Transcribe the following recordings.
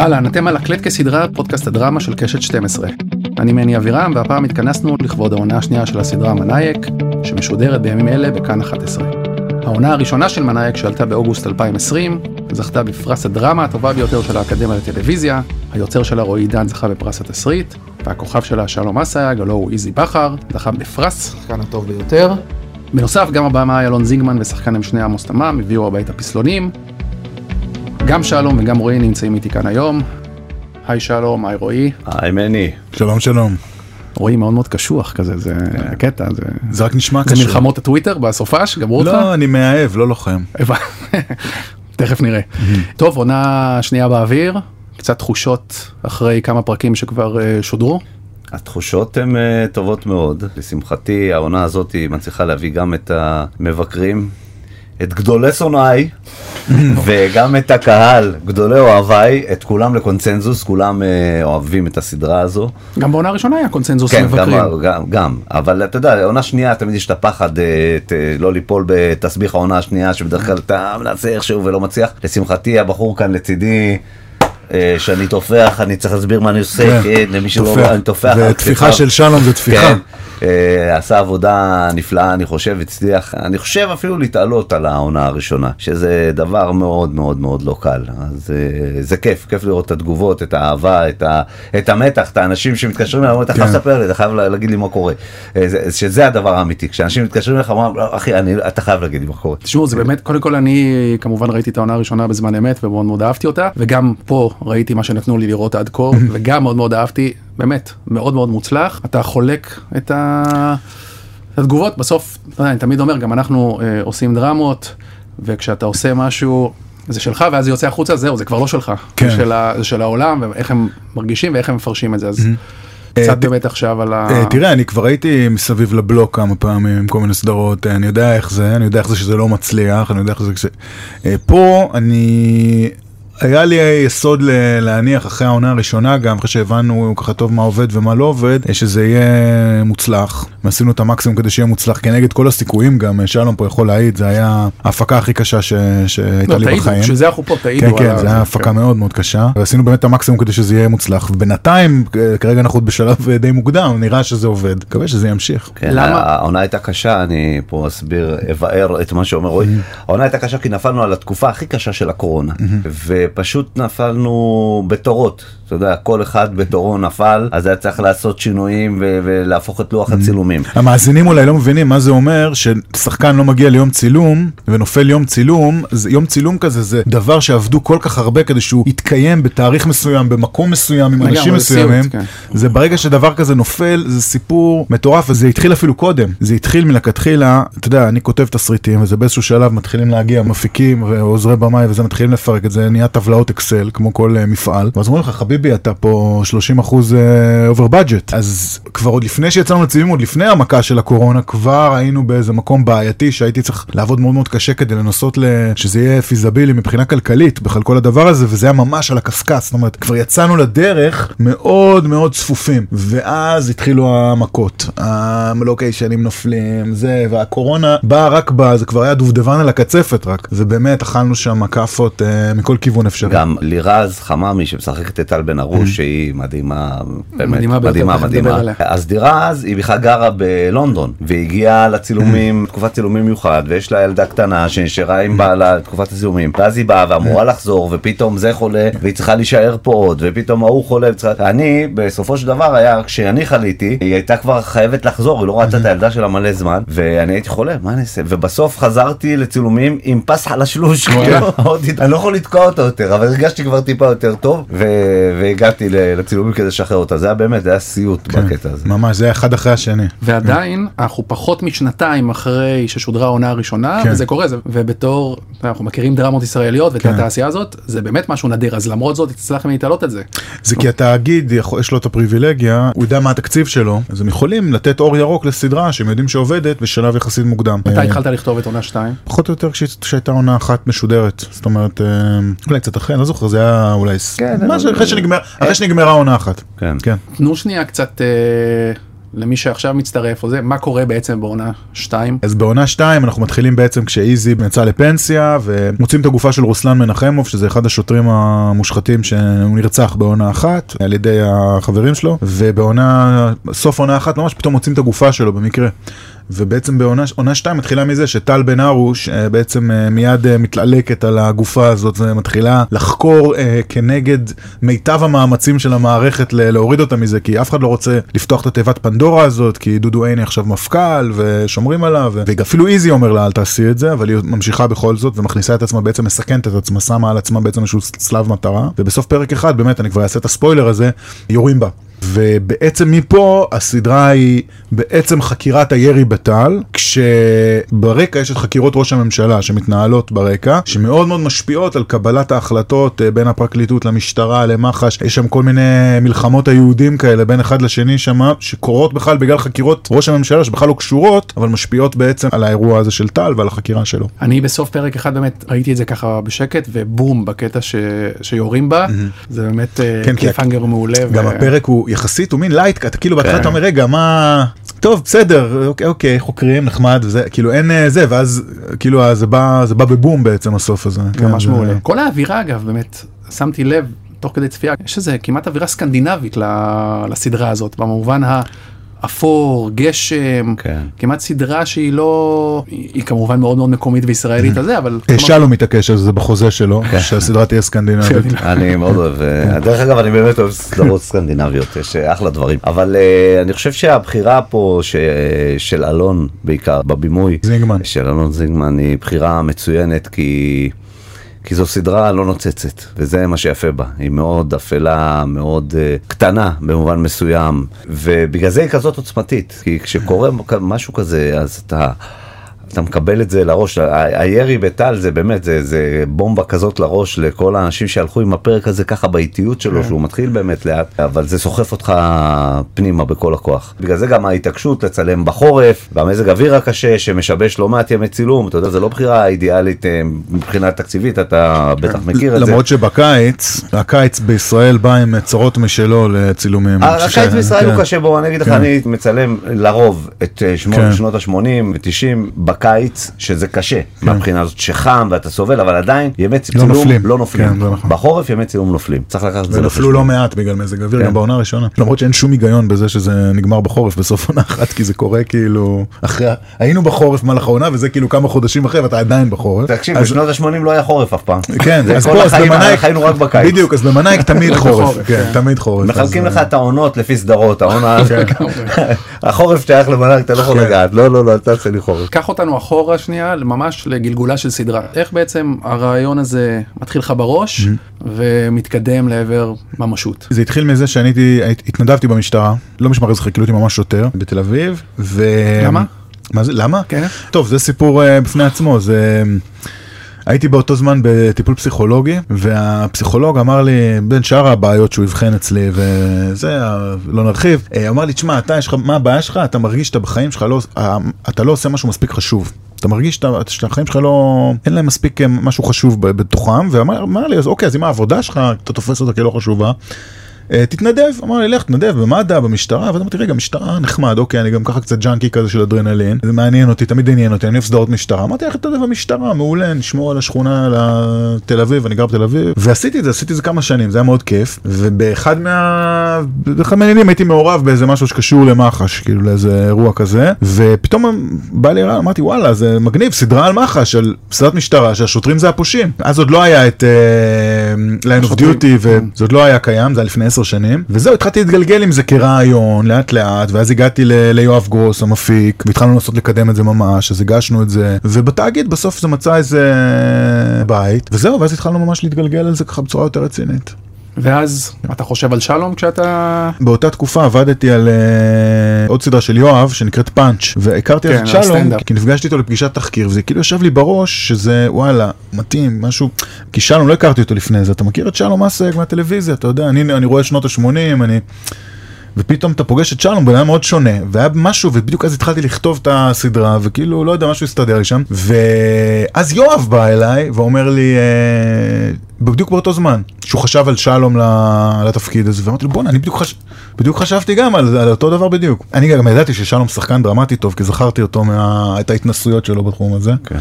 אהלן, אתם על הקלט כסדרה פודקאסט הדרמה של קשת 12. אני מני אבירם, והפעם התכנסנו לכבוד העונה השנייה של הסדרה מנאייק, שמשודרת בימים אלה בכאן 11. העונה הראשונה של מנאייק שעלתה באוגוסט 2020, זכתה בפרס הדרמה הטובה ביותר של האקדמיה לטלוויזיה, היוצר שלה רועי עידן זכה בפרס התסריט, והכוכב שלה שלום אסייג, הלו הוא איזי בכר, זכה בפרס, השחקן הטוב ביותר. בנוסף, גם הבמה אלון זינגמן ושחקן עם שני עמוס תמם הביאו הביתה פסלונים. גם שלום וגם רועי נמצאים איתי כאן היום. היי שלום, היי רועי. היי מני. שלום שלום. רועי מאוד מאוד קשוח כזה, זה קטע, זה... זה רק נשמע זה קשור. מלחמות הטוויטר בסופש, גמרו אותך? לא, אני מאהב, לא לוחם. תכף נראה. טוב, עונה שנייה באוויר, קצת תחושות אחרי כמה פרקים שכבר אה, שודרו. התחושות הן אה, טובות מאוד. לשמחתי העונה הזאת מצליחה להביא גם את המבקרים, את גדולי שונאיי, וגם את הקהל, גדולי אוהביי, את כולם לקונצנזוס, כולם אה, אוהבים את הסדרה הזו. גם בעונה הראשונה היה קונצנזוס כן, מבקרים. גם, גם, גם, אבל אתה יודע, עונה שנייה תמיד יש את הפחד אה, אה, לא ליפול בתסביך העונה השנייה, שבדרך כלל אתה מנסה איכשהו ולא מצליח. לשמחתי הבחור כאן לצידי, אה, שאני טופח, אני צריך להסביר מה אני עושה, כן, למי שלא, טופח. אני טופח. על וטפיחה כתפיו. של שלום זה טפיחה. אה, עשה עבודה נפלאה, אני חושב, הצליח, אני חושב אפילו להתעלות על העונה הראשונה, שזה דבר מאוד מאוד מאוד לא קל. אז אה, זה כיף, כיף לראות את התגובות, את האהבה, את, ה, את המתח, את האנשים שמתקשרים אליי, אתה חייב כן. לספר לי, אתה חייב לה- להגיד לי מה קורה. אה, זה- שזה הדבר האמיתי, כשאנשים מתקשרים אליך, אומרים, "לא, אחי, אני, אתה חייב להגיד לי מה קורה. תשמעו, זה באמת, קודם כל אני כמובן ראיתי את העונה הראשונה בזמן אמת ומאוד מאוד אהבתי אותה, וגם פה ראיתי מה שנתנו לי לראות עד כה, וגם מאוד מאוד אהבתי, באמת, מאוד מאוד מוצלח. אתה חולק את ה... התגובות, בסוף, אתה יודע, אני תמיד אומר, גם אנחנו אה, עושים דרמות, וכשאתה עושה משהו... זה שלך ואז זה יוצא החוצה זהו זה כבר לא שלך כן. זה, של ה, זה של העולם ואיך הם מרגישים ואיך הם מפרשים את זה אז אה, קצת באמת עכשיו על ה... אה, תראה, אני כבר הייתי מסביב לבלוק כמה פעמים עם כל מיני סדרות, אה, אני יודע איך זה, אני יודע איך זה שזה לא מצליח, אני יודע איך זה פה אני... היה לי יסוד להניח אחרי העונה הראשונה גם, אחרי שהבנו ככה טוב מה עובד ומה לא עובד, שזה יהיה מוצלח. ועשינו את המקסימום כדי שיהיה מוצלח כנגד כל הסיכויים גם, אה, שלום פה יכול להעיד, זה היה ההפקה הכי קשה ש... שהייתה לא, לי תעידו, בחיים. בשביל זה אנחנו פה תעידו. כן, כן, זה היה הפקה כן. מאוד מאוד קשה, ועשינו באמת את המקסימום כדי שזה יהיה מוצלח, ובינתיים, אה, כרגע אנחנו עוד בשלב אה, די מוקדם, נראה שזה עובד, מקווה שזה ימשיך. כן, למה? העונה הייתה קשה, אני פה אסביר, אבאר את מה שאומר רועי. העונה הייתה קשה כי נפלנו על התקופה הכי קשה של הקורונה, ופשוט נפלנו בתורות. אתה יודע, כל אחד בתורו נפל, אז היה צריך לעשות שינויים ו- ולהפוך את לוח הצילומים. המאזינים אולי לא מבינים מה זה אומר ששחקן לא מגיע ליום צילום ונופל יום צילום, זה, יום צילום כזה זה דבר שעבדו כל כך הרבה כדי שהוא יתקיים בתאריך מסוים, במקום מסוים, עם אנשים מסוימים. כן. זה ברגע שדבר כזה נופל, זה סיפור מטורף, וזה התחיל אפילו קודם. זה התחיל מלכתחילה, אתה יודע, אני כותב תסריטים, וזה באיזשהו שלב מתחילים להגיע מפיקים ועוזרי במאי וזה, מתחילים לפרק את זה, נהיה טבלאות אקסל, כמו כל uh, מפעל. ואז אומרים לך, חביבי, אתה פה 30 אחוז over budget. אז כבר עוד לפני שיצאנו לצילום, עוד לפני המכה של הקורונה, כבר היינו באיזה מקום בעייתי שהייתי צריך לעבוד מאוד מאוד קשה כדי לנסות. שזה יהיה פיזבילי מבחינה כלכלית, בכלל כל הדבר הזה, וזה היה ממש על הקשקש. זאת אומרת, כבר יצאנו לדרך מאוד מאוד צפופים, ואז התחילו המכות. הלוקיישנים נופלים, זה, והקורונה באה רק ב... זה כבר היה דובדבן על הקצפת רק. זה באמת, אכלנו שם כאפות אה, מכל כיוון אפשרי. גם לירז חממי שמשחקת את טל בן ארוש שהיא מדהימה, באמת, מדהימה מדהימה, מדהימה. אז לירז היא בכלל גרה בלונדון והגיעה לצילומים, תקופת צילומים מיוחד ויש לה ילדה קטנה שנשארה עם בעלה תקופת הצילומים ואז היא באה ואמורה לחזור ופתאום זה חולה והיא צריכה להישאר פה עוד ופתאום ההוא חולה וצריכה... אני בסופו של דבר היה כשאני חליתי היא הייתה כבר חייבת לחזור היא לא ראתה את הילדה שלה מלא זמן ואני הייתי חולה מה אני אעשה? ובסוף חזרתי לצילומים עם פס חלשלוש כאילו, עוד- אני לא יכול לתקוע אותו יותר אבל הרגשתי כבר טיפה יותר טוב ו- והגעתי לצילומים כדי לשחרר אותה זה היה באמת זה היה סיוט כן, בקטע הזה. ממש, זה היה אחד אחרי השני. ועדיין אנחנו פחות משנתיים אחרי ששודרה העונה הראשונה כן. וזה קורה זה ובתור אנחנו מכירים דרמות ישראליות ואת כן. התעשייה הזאת זה באמת משהו נדיר אז למרות זאת הצלחתם להתעלות את זה. זה כי התאגיד יש לו את הפריבילגיה, הוא יודע מה התקציב שלו, אז הם יכולים לתת אור ירוק לסדרה שהם יודעים שעובדת בשלב יחסית מוקדם. מתי אה, התחלת לכתוב את עונה 2? פחות או יותר כשהייתה עונה אחת משודרת, זאת אומרת, אה, אולי קצת אחרי, אני לא זוכר, זה היה אולי, כן, משהו אבל- אחרי שנגמר- אחרי שנגמרה עונה אחת. כן. כן. תנו שנייה קצת אה, למי שעכשיו מצטרף או זה, מה קורה בעצם בעונה 2? אז בעונה 2 אנחנו מתחילים בעצם כשאיזי יצא לפנסיה ומוצאים את הגופה של רוסלן מנחמוב שזה אחד השוטרים המושחתים שהוא נרצח בעונה אחת על ידי החברים שלו ובעונה סוף עונה אחת ממש פתאום מוצאים את הגופה שלו במקרה. ובעצם בעונה 2 מתחילה מזה שטל בן ארוש אה, בעצם אה, מיד אה, מתעלקת על הגופה הזאת ומתחילה לחקור כנגד מיטב המאמצים של המערכת להוריד אותה מזה כי אף אחד לא רוצה לפתוח את התיבת פנדורה הזאת כי דודו עיני עכשיו מפכ"ל ושומרים עליו ואפילו איזי אומר לה אל תעשי את זה אבל היא ממשיכה בכל זאת ומכניסה את עצמה בעצם מסכנת את עצמה שמה על עצמה בעצם איזשהו צלב מטרה ובסוף פרק אחד באמת אני כבר אעשה את הספוילר הזה יורים בה. ובעצם מפה הסדרה היא בעצם חקירת הירי בטל, כשברקע יש את חקירות ראש הממשלה שמתנהלות ברקע, שמאוד מאוד משפיעות על קבלת ההחלטות אה, בין הפרקליטות למשטרה, למח"ש, יש שם כל מיני מלחמות היהודים כאלה בין אחד לשני שם, שקורות בכלל בגלל חקירות ראש הממשלה שבכלל לא קשורות, אבל משפיעות בעצם על האירוע הזה של טל ועל החקירה שלו. אני בסוף פרק אחד באמת ראיתי את זה ככה בשקט, ובום, בקטע ש... שיורים בה, mm-hmm. זה באמת אה, כן, cliffhanger מעולה. גם ו... הפרק הוא יחסית הוא מין light אתה כאילו בהתחלה כן. אתה אומר רגע מה טוב בסדר אוקיי אוקיי חוקרים נחמד וזה כאילו אין אה, זה ואז כאילו זה בא זה בא בבום בעצם הסוף הזה. ממש כן, מעולה. כל האווירה אגב באמת שמתי לב תוך כדי צפייה יש איזה כמעט אווירה סקנדינבית לסדרה הזאת במובן ה... אפור, גשם, כן. כמעט סדרה שהיא לא, היא כמובן מאוד מאוד מקומית וישראלית על זה, אבל... אה, שלום מתעקש על זה בחוזה שלו, כן. שהסדרה תהיה סקנדינבית. אני מאוד אוהב, אה, דרך אגב אני באמת אוהב סדרות סקנדינביות, יש אה, אחלה דברים, אבל אני חושב שהבחירה פה של אלון בעיקר בבימוי, זינגמן, של אלון זינגמן היא בחירה מצוינת כי... כי זו סדרה לא נוצצת, וזה מה שיפה בה. היא מאוד אפלה, מאוד uh, קטנה במובן מסוים, ובגלל זה היא כזאת עוצמתית. כי כשקורה משהו כזה, אז אתה... אתה מקבל את זה לראש, הירי בטל זה באמת, זה, זה בומבה כזאת לראש לכל האנשים שהלכו עם הפרק הזה ככה באיטיות שלו, כן. שהוא מתחיל באמת לאט, אבל זה סוחף אותך פנימה בכל הכוח. בגלל זה גם ההתעקשות לצלם בחורף, והמזג אוויר הקשה שמשבש לא מעט ימי צילום, אתה יודע, זה לא בחירה אידיאלית אה, מבחינה תקציבית, אתה בטח כן. מכיר את זה. למרות שבקיץ, הקיץ בישראל בא עם צרות משלו לצילומים. הקיץ בישראל הוא כן. קשה, בוא אני אגיד לך, אני מצלם לרוב את אה, שנות ה-80 ו-90. בקיץ, שזה קשה, כן. מהבחינה הזאת שחם ואתה סובל, אבל עדיין ימי לא צילום לא נופלים. לא נופלים. כן, לא נכון. בחורף ימי צילום נופלים, צריך לקחת את זה לחשבון. ונפלו לא מעט בגלל מזג אוויר, כן. גם בעונה הראשונה. למרות שאין שום היגיון בזה שזה נגמר בחורף בסוף עונה אחת, כי זה קורה כאילו אחרי, היינו בחורף במהלך העונה וזה כאילו כמה חודשים אחרי ואתה עדיין בחורף. תקשיב, אז... בשנות ה-80 לא היה חורף אף פעם. כן, אז פה, אז במנהיק, חיינו רק בקיץ. בדיוק, אז במנהיק תמיד חורף, כן, תמיד חורף. מחלקים לך את העונות לפי סדרות, העונה, החורף שייך למנהיק, אתה לא יכול לגעת, לא, לא, לא, אל תעשה לי חורף. קח אותנו אחורה שנייה ממש לגלגולה של סדרה. איך בעצם הרעיון הזה מתחיל לך בראש. ומתקדם לעבר ממשות. זה התחיל מזה שאני הייתי, התנדבתי במשטרה, לא משמר אזרחי, כאילו הייתי ממש שוטר בתל אביב. ו... למה? מה זה, למה? כן. טוב, זה סיפור uh, בפני עצמו, זה... הייתי באותו זמן בטיפול פסיכולוגי, והפסיכולוג אמר לי, בין שאר הבעיות שהוא אבחן אצלי, וזה, לא נרחיב, אה, אמר לי, תשמע, אתה, יש לך, מה הבעיה שלך? אתה מרגיש שאתה בחיים שלך לא, אה, אתה לא עושה משהו מספיק חשוב. אתה מרגיש שהחיים שלך לא, אין להם מספיק אה, משהו חשוב בתוכם, ואמר לי, אז אוקיי, אז אם העבודה שלך, אתה תופס אותה כלא חשובה, תתנדב, אמר לי לך תנדב במד"א, במשטרה, ואז אמרתי רגע משטרה נחמד, אוקיי אני גם ככה קצת ג'אנקי כזה של אדרנלין, זה מעניין אותי, תמיד עניין אותי, אני אוהב סדרות משטרה, אמרתי לך תתנדב במשטרה, מעולה, נשמור על השכונה, על תל אביב, אני גר בתל אביב, ועשיתי את זה, עשיתי את זה כמה שנים, זה היה מאוד כיף, ובאחד מה... באחד מהעניינים הייתי מעורב באיזה משהו שקשור למח"ש, כאילו לאיזה אירוע כזה, ופתאום בא לי רעיון, אמרתי וואלה זה מגניב, סדרה על מח"ש, של סדרת משטרה, שהשוטרים זה הפושעים, אז עוד לא היה את uh, line of duty, וזה עוד לא היה קיים, זה היה לפני עשר שנים, וזהו, התחלתי להתגלגל עם זה כרעיון, לאט לאט, ואז הגעתי ליואב גרוס, המפיק, והתחלנו לנסות לקדם את זה ממש, אז הגשנו את זה, ובתאגיד בסוף זה מצא איזה בית, וזהו, ואז התחלנו ממש להתגלגל על זה ככה בצורה יותר רצינית. ואז אתה חושב על שלום כשאתה... באותה תקופה עבדתי על uh, עוד סדרה של יואב שנקראת פאנץ' והכרתי כן, את שלום כי נפגשתי איתו לפגישת תחקיר וזה כאילו ישב לי בראש שזה וואלה מתאים משהו כי שלום לא הכרתי אותו לפני זה אתה מכיר את שלום אסק מהטלוויזיה אתה יודע אני, אני רואה שנות ה-80 אני ופתאום אתה פוגש את שלום, בן אדם מאוד שונה, והיה משהו, ובדיוק אז התחלתי לכתוב את הסדרה, וכאילו, לא יודע, משהו הסתדר לי שם, ואז יואב בא אליי ואומר לי, אה, בדיוק באותו זמן, שהוא חשב על שלום לתפקיד הזה, ואמרתי לו, בואנה, אני בדיוק, חש... בדיוק חשבתי גם על, על אותו דבר בדיוק. אני גם ידעתי ששלום שחקן דרמטי טוב, כי זכרתי אותו, מה... את ההתנסויות שלו בתחום הזה, כן.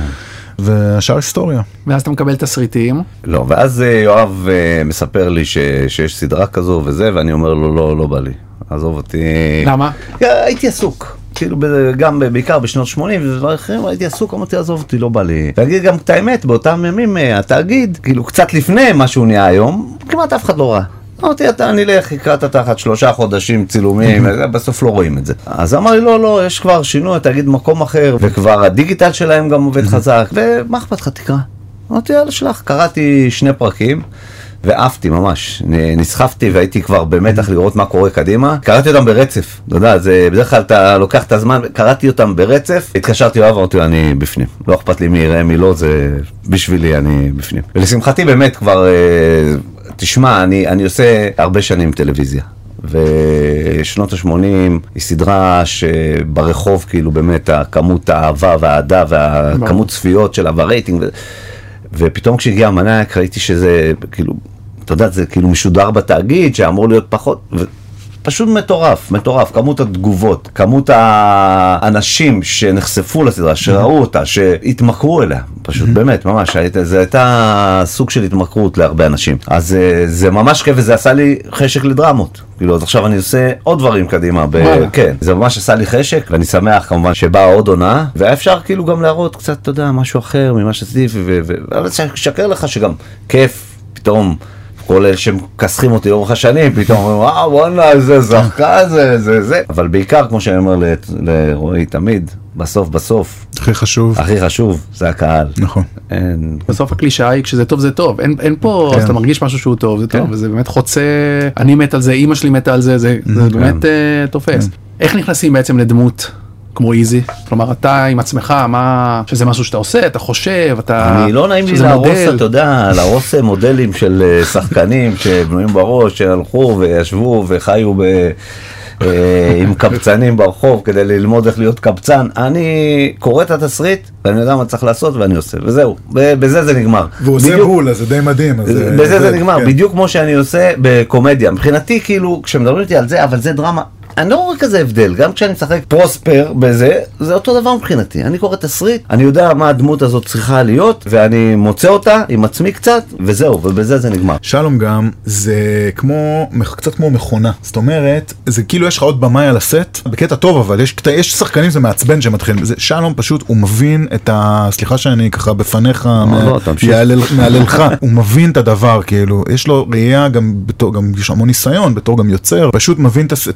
והשאר היסטוריה. ואז אתה מקבל תסריטים. לא, ואז אה, יואב אה, מספר לי ש, שיש סדרה כזו וזה, ואני אומר לו, לא, לא בא לי. עזוב אותי. למה? הייתי עסוק. כאילו גם בעיקר בשנות 80 ודברים אחרים הייתי עסוק אמרתי עזוב אותי לא בא לי להגיד גם את האמת באותם ימים אה, התאגיד כאילו קצת לפני מה שהוא נהיה היום כמעט אף אחד לא ראה. אמרתי אתה אני אלך הקראת תחת שלושה חודשים צילומים אה, בסוף לא רואים את זה אז אמר לי לא לא יש כבר שינוי התאגיד במקום אחר וכבר הדיגיטל שלהם גם עובד חזק ומה אכפת לך תקרא. אמרתי יאללה שלח קראתי שני פרקים. ועפתי ממש, נסחפתי והייתי כבר במתח לראות מה קורה קדימה. קראתי אותם ברצף, אתה יודע, זה בדרך כלל אתה לוקח את הזמן, קראתי אותם ברצף, התקשרתי לאוהב, אמרתי לו אני בפנים. לא אכפת לי מי יראה מי לא, זה בשבילי אני בפנים. ולשמחתי באמת כבר, אה, תשמע, אני, אני עושה הרבה שנים טלוויזיה. ושנות ה-80 היא סדרה שברחוב כאילו באמת הכמות האהבה והאהדה והכמות צפיות שלה והרייטינג ו... ופתאום כשהגיע המנהק ראיתי שזה כאילו, אתה יודע, זה כאילו משודר בתאגיד שאמור להיות פחות. פשוט מטורף, מטורף, כמות התגובות, כמות האנשים שנחשפו לסדרה, שראו אותה, שהתמכרו אליה, פשוט באמת, ממש, זה הייתה סוג של התמכרות להרבה אנשים. אז אה, זה ממש כיף וזה עשה לי חשק לדרמות. כאילו, אז עכשיו אני עושה עוד דברים קדימה, ב... כן, זה ממש עשה לי חשק, ואני שמח כמובן שבאה עוד עונה, והיה אפשר כאילו גם להראות קצת, אתה יודע, משהו אחר ממה שעשיתי, ו- ו- ו- אבל אשקר לך שגם כיף, פתאום. כל אלה שמכסחים אותי לאורך השנים, פתאום אומרים, וואו, וואלה, איזה שחקן זה, זה, זה. אבל בעיקר, כמו שאני אומר לרועי תמיד, בסוף, בסוף, הכי חשוב, הכי חשוב, זה הקהל. נכון. אין... בסוף הקלישאה היא כשזה טוב זה טוב אין, אין פה כן. אז אתה מרגיש משהו שהוא טוב זה טוב כן. וזה באמת חוצה אני מת על זה אמא שלי מתה על זה זה, זה באמת אה, תופס איך נכנסים בעצם לדמות כמו איזי כלומר אתה עם עצמך מה שזה משהו שאתה עושה אתה חושב אתה אני לא נעים לי להרוס, מודל. אתה יודע, להרוס מודלים של אה, שחקנים שבנויים בראש, שהלכו וישבו וחיו ב... אה, עם קבצנים ברחוב כדי ללמוד איך להיות קבצן. אני קורא את התסריט ואני יודע מה צריך לעשות ואני עושה, וזהו, בזה זה נגמר. והוא עושה בדיוק- בול, אז זה די מדהים. אז בזה זה עובד, נגמר, כן. בדיוק כמו שאני עושה בקומדיה. מבחינתי, כאילו, כשמדברים איתי על זה, אבל זה דרמה, אני לא רואה כזה הבדל. גם כשאני משחק פרוספר בזה, זה אותו דבר מבחינתי. אני קורא תסריט, אני יודע מה הדמות הזאת צריכה להיות, ואני מוצא אותה עם עצמי קצת, וזהו, ובזה זה נגמר. שלום גם זה כמו קצת כמו מכונה זאת אומרת זה כאילו יש לך עוד במאי על הסט בקטע טוב אבל יש יש שחקנים זה מעצבן שמתחילים זה שלום פשוט הוא מבין את ה... סליחה שאני ככה בפניך לא. יהלל- מהללך הוא מבין את הדבר כאילו יש לו ראייה גם בתור גם יש המון ניסיון בתור גם יוצר פשוט מבין את הס-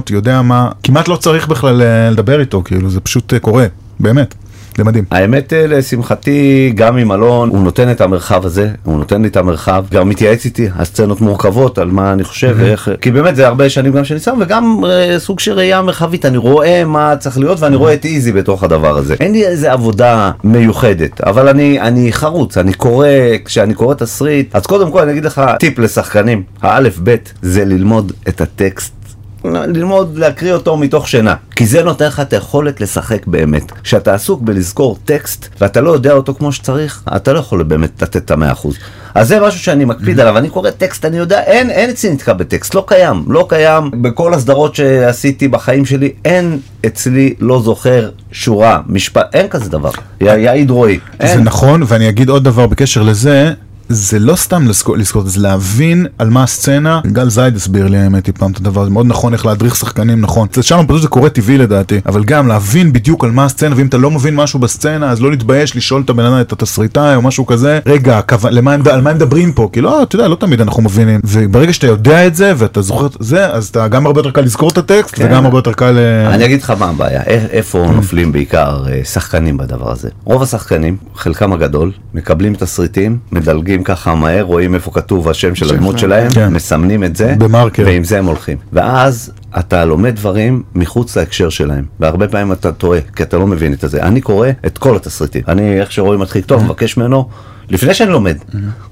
את הסצנות יודע מה כמעט לא צריך בכלל אה, לדבר איתו כאילו זה פשוט אה, קורה באמת זה מדהים. האמת, אה, לשמחתי, גם עם אלון, הוא נותן את המרחב הזה, הוא נותן לי את המרחב, גם מתייעץ איתי, הסצנות מורכבות, על מה אני חושב ואיך, כי באמת זה הרבה שנים גם שניסיון, וגם אה, סוג של ראייה מרחבית, אני רואה מה צריך להיות, ואני רואה את איזי בתוך הדבר הזה. אין לי איזה עבודה מיוחדת, אבל אני, אני חרוץ, אני קורא, כשאני קורא תסריט, אז קודם כל אני אגיד לך טיפ לשחקנים, האלף בית זה ללמוד את הטקסט. ללמוד להקריא אותו מתוך שינה. כי זה נותן לך את היכולת לשחק באמת. כשאתה עסוק בלזכור טקסט ואתה לא יודע אותו כמו שצריך אתה לא יכול באמת לתת את המאה אחוז. אז זה משהו שאני מקפיד עליו. אני קורא טקסט אני יודע אין אין אצלי נתקע בטקסט. לא קיים לא קיים. בכל הסדרות שעשיתי בחיים שלי אין אצלי לא זוכר שורה משפט אין כזה דבר. יעיד רועי זה. נכון, ואני אגיד עוד דבר בקשר לזה. זה לא סתם לזכור, לזכור, זה להבין על מה הסצנה. גל זייד הסביר לי האמת היא פעם את הדבר הזה, מאוד נכון איך להדריך שחקנים נכון. אצל שלום פשוט זה קורה טבעי לדעתי, אבל גם להבין בדיוק על מה הסצנה, ואם אתה לא מבין משהו בסצנה, אז לא להתבייש לשאול את הבן אדם, את התסריטאי או משהו כזה, רגע, הכוו- למה הם, על מה הם מדברים פה? כי לא, אתה יודע, לא תמיד אנחנו מבינים. וברגע שאתה יודע את זה, ואתה זוכר את זה, אז אתה גם הרבה יותר קל לזכור את הטקסט, כן. וגם הרבה יותר קל... אה, אני אגיד לך מה הבעיה, איפה נופלים בעיקר אה, שחקנים בדבר הזה. רוב השחקנים, חלקם הגדול, מקבלים תסריטים, מדלגים ככה מהר, רואים איפה כתוב השם של הדמות שלהם, כן. מסמנים את זה, במרקר. ועם זה הם הולכים. ואז אתה לומד דברים מחוץ להקשר שלהם, והרבה פעמים אתה טועה, כי אתה לא מבין את זה. אני קורא את כל התסריטים. אני, איך שרועי מתחיל לכתוב, מבקש ממנו, לפני שאני לומד,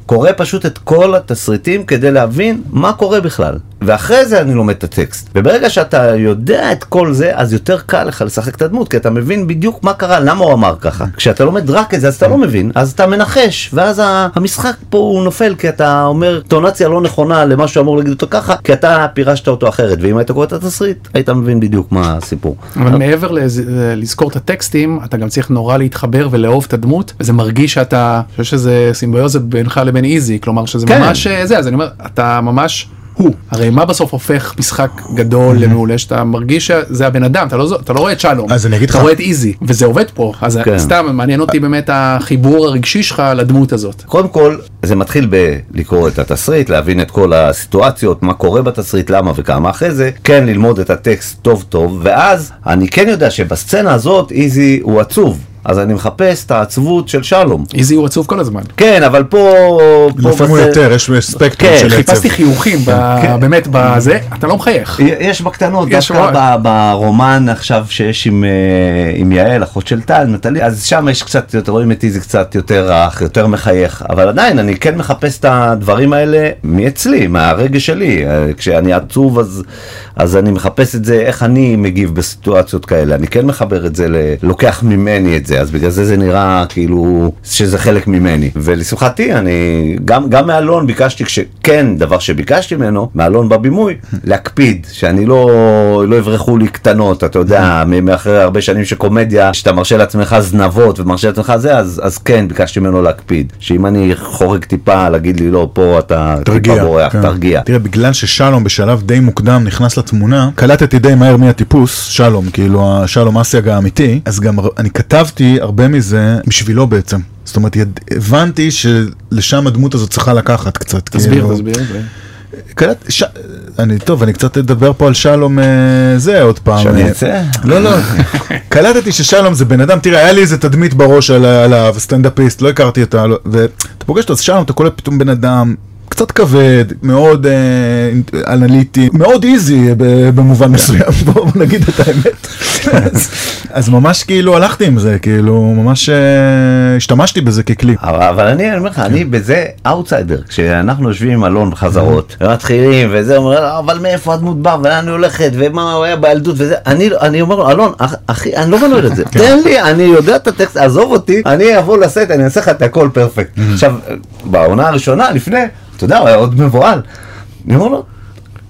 קורא פשוט את כל התסריטים כדי להבין מה קורה בכלל. ואחרי זה אני לומד את הטקסט. וברגע שאתה יודע את כל זה, אז יותר קל לך לשחק את הדמות, כי אתה מבין בדיוק מה קרה, למה הוא אמר ככה. כשאתה לומד רק את זה, אז אתה לא מבין, אז אתה מנחש, ואז המשחק פה הוא נופל, כי אתה אומר טונציה לא נכונה למה שהוא אמור להגיד אותו ככה, כי אתה פירשת אותו אחרת, ואם היית קורא את התסריט, היית מבין בדיוק מה הסיפור. אבל מעבר לז- לזכור את הטקסטים, אתה גם צריך נורא להתחבר ולאהוב את הדמות, וזה מרגיש שאתה, אני חושב שזה סימביוזה בינך לבין איזי, כלומר שזה כן. ממש אה, זה, אז אני אומר, אתה ממש הוא. הרי מה בסוף הופך משחק גדול למעולה, שאתה מרגיש שזה הבן אדם, אתה לא, אתה לא רואה את שלום, אז אני אגיד אתה לך- רואה את איזי, וזה עובד פה, אז כן. סתם מעניין אותי באמת החיבור הרגשי שלך לדמות הזאת. קודם כל, זה מתחיל בלקרוא את התסריט, להבין את כל הסיטואציות, מה קורה בתסריט, למה וכמה. אחרי זה, כן ללמוד את הטקסט טוב טוב, ואז אני כן יודע שבסצנה הזאת איזי הוא עצוב. אז אני מחפש את העצבות של שלום. איזי הוא עצוב כל הזמן. כן, אבל פה... לפעמים הוא יותר, יש ספקטרום כן, של עצב. חיפשתי חיוכים, ב- כן. באמת בזה, אתה לא מחייך. יש בקטנות, יש דווקא ברומן עכשיו שיש עם, אה, עם יעל, אחות של טל, נטלי, אז שם יש קצת יותר, רואים את איזי קצת יותר רך, יותר מחייך, אבל עדיין אני כן מחפש את הדברים האלה מאצלי, מהרגש שלי. אה, כשאני עצוב אז, אז אני מחפש את זה, איך אני מגיב בסיטואציות כאלה. אני כן מחבר את זה, ל- לוקח ממני את זה, אז בגלל זה זה נראה כאילו שזה חלק ממני. ולשמחתי, אני גם, גם מאלון ביקשתי, כשכן, דבר שביקשתי ממנו, מאלון בבימוי, להקפיד, שאני לא, לא יברחו לי קטנות, אתה יודע, מאחרי הרבה שנים של קומדיה, שאתה מרשה לעצמך זנבות ומרשה לעצמך זה, אז, אז כן, ביקשתי ממנו להקפיד. שאם אני חורג טיפה, להגיד לי, לא, פה אתה טיפה תרגיע, בורח, כן. תרגיע. תראה, בגלל ששלום בשלב די מוקדם נכנס לתמונה, קלטתי די מהר מי הטיפוס, שלום, כאילו השלום אסיאג האמיתי, אז גם אני כתבתי הרבה מזה בשבילו בעצם. זאת אומרת, הבנתי שלשם הדמות הזאת צריכה לקחת קצת. תסביר, כאילו. תסביר. ו- קלט, ש... אני, טוב, אני קצת אדבר פה על שלום, אה, זה עוד פעם. שאני אה, אצא? לא, לא. קלטתי ששלום זה בן אדם, תראה, היה לי איזה תדמית בראש על- עליו, סטנדאפיסט, לא הכרתי את ה... ואתה פוגש אותו, אז שלום, אתה קולט פתאום בן אדם. קצת כבד, מאוד אה, אינט- אנליטי, מאוד איזי ב- במובן מסוים, בוא בוא נגיד את האמת. אז, אז ממש כאילו הלכתי עם זה, כאילו ממש אה, השתמשתי בזה ככלי. אבל, אבל אני אומר לך, אני בזה אאוטסיידר. כשאנחנו יושבים עם אלון בחזרות, ומתחילים, וזה אומר, "לא, אבל מאיפה הדמות באה, ולאן היא הולכת, ומה הוא היה בילדות, וזה, אני, אני אומר לו, אלון, אח- אחי, אני לא בנוי לזה, תן לי, אני יודע את הטקסט, עזוב אותי, אני אבוא לסט, אני אעשה לך את הכל perfect. עכשיו, בעונה הראשונה, לפני, אתה יודע, הוא היה עוד מבוהל. אני אומר לו,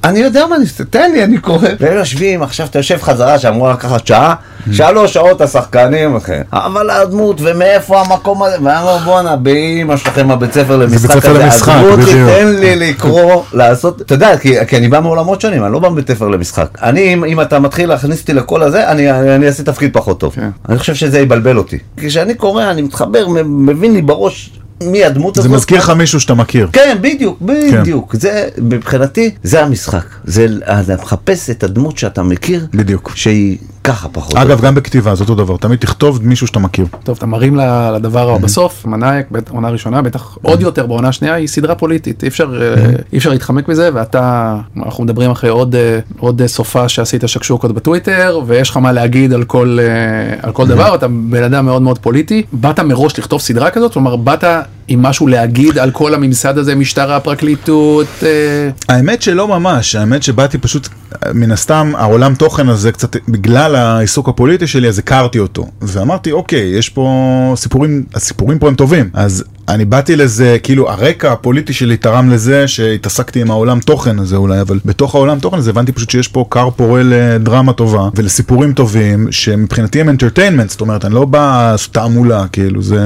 אני יודע מה תן לי, אני קורא. והם יושבים, עכשיו אתה יושב חזרה שאמורה לקחת שעה, שלוש שעות השחקנים, אחי. אבל הדמות, ומאיפה המקום הזה, ואני אומר בואנה, באמא שלכם הבית ספר למשחק הזה, עזבו אותי. תן לי לקרוא, לעשות, אתה יודע, כי, אני בא מעולמות שונים, אני לא בא מבית ספר למשחק. אני, אם, אתה מתחיל להכניס אותי לכל הזה, אני, אעשה תפקיד פחות טוב. כן. אני חושב שזה יבלבל אותי. כשאני קורא, אני מתחבר, מבין לי בראש מי הדמות זה הזאת. מזכיר לך מישהו שאתה מכיר. כן, בדיוק, בדיוק. זה, מבחינתי, זה המשחק. זה, אתה מחפש את הדמות שאתה מכיר, בדיוק. שהיא ככה פחות. אגב, יותר. גם בכתיבה זה אותו דבר, תמיד תכתוב מישהו שאתה מכיר. טוב, אתה מרים לדבר הבא בסוף, מנאייק, עונה ראשונה, בטח עוד יותר בעונה שנייה, היא סדרה פוליטית, אי אפשר, אה, אי אפשר להתחמק מזה, ואתה, אנחנו מדברים אחרי עוד, אה, עוד אה, סופה שעשית שקשוקות בטוויטר, ויש לך מה להגיד על כל, אה, על כל דבר, אתה בן אדם מאוד מאוד פוליטי. באת מראש לכתוב סדרה כזאת? כלומר, באת that עם משהו להגיד על כל הממסד הזה, משטר הפרקליטות? אה, האמת שלא ממש, האמת שבאתי פשוט, מן הסתם העולם תוכן הזה קצת, בגלל העיסוק הפוליטי שלי אז הכרתי אותו. ואמרתי אוקיי, יש פה סיפורים, הסיפורים פה הם טובים. אז אני באתי לזה, כאילו הרקע הפוליטי שלי תרם לזה שהתעסקתי עם העולם תוכן הזה אולי, אבל בתוך העולם תוכן הזה הבנתי פשוט שיש פה כר פורה לדרמה טובה ולסיפורים טובים שמבחינתי הם entertainment, זאת אומרת אני לא בא תעמולה, כאילו זה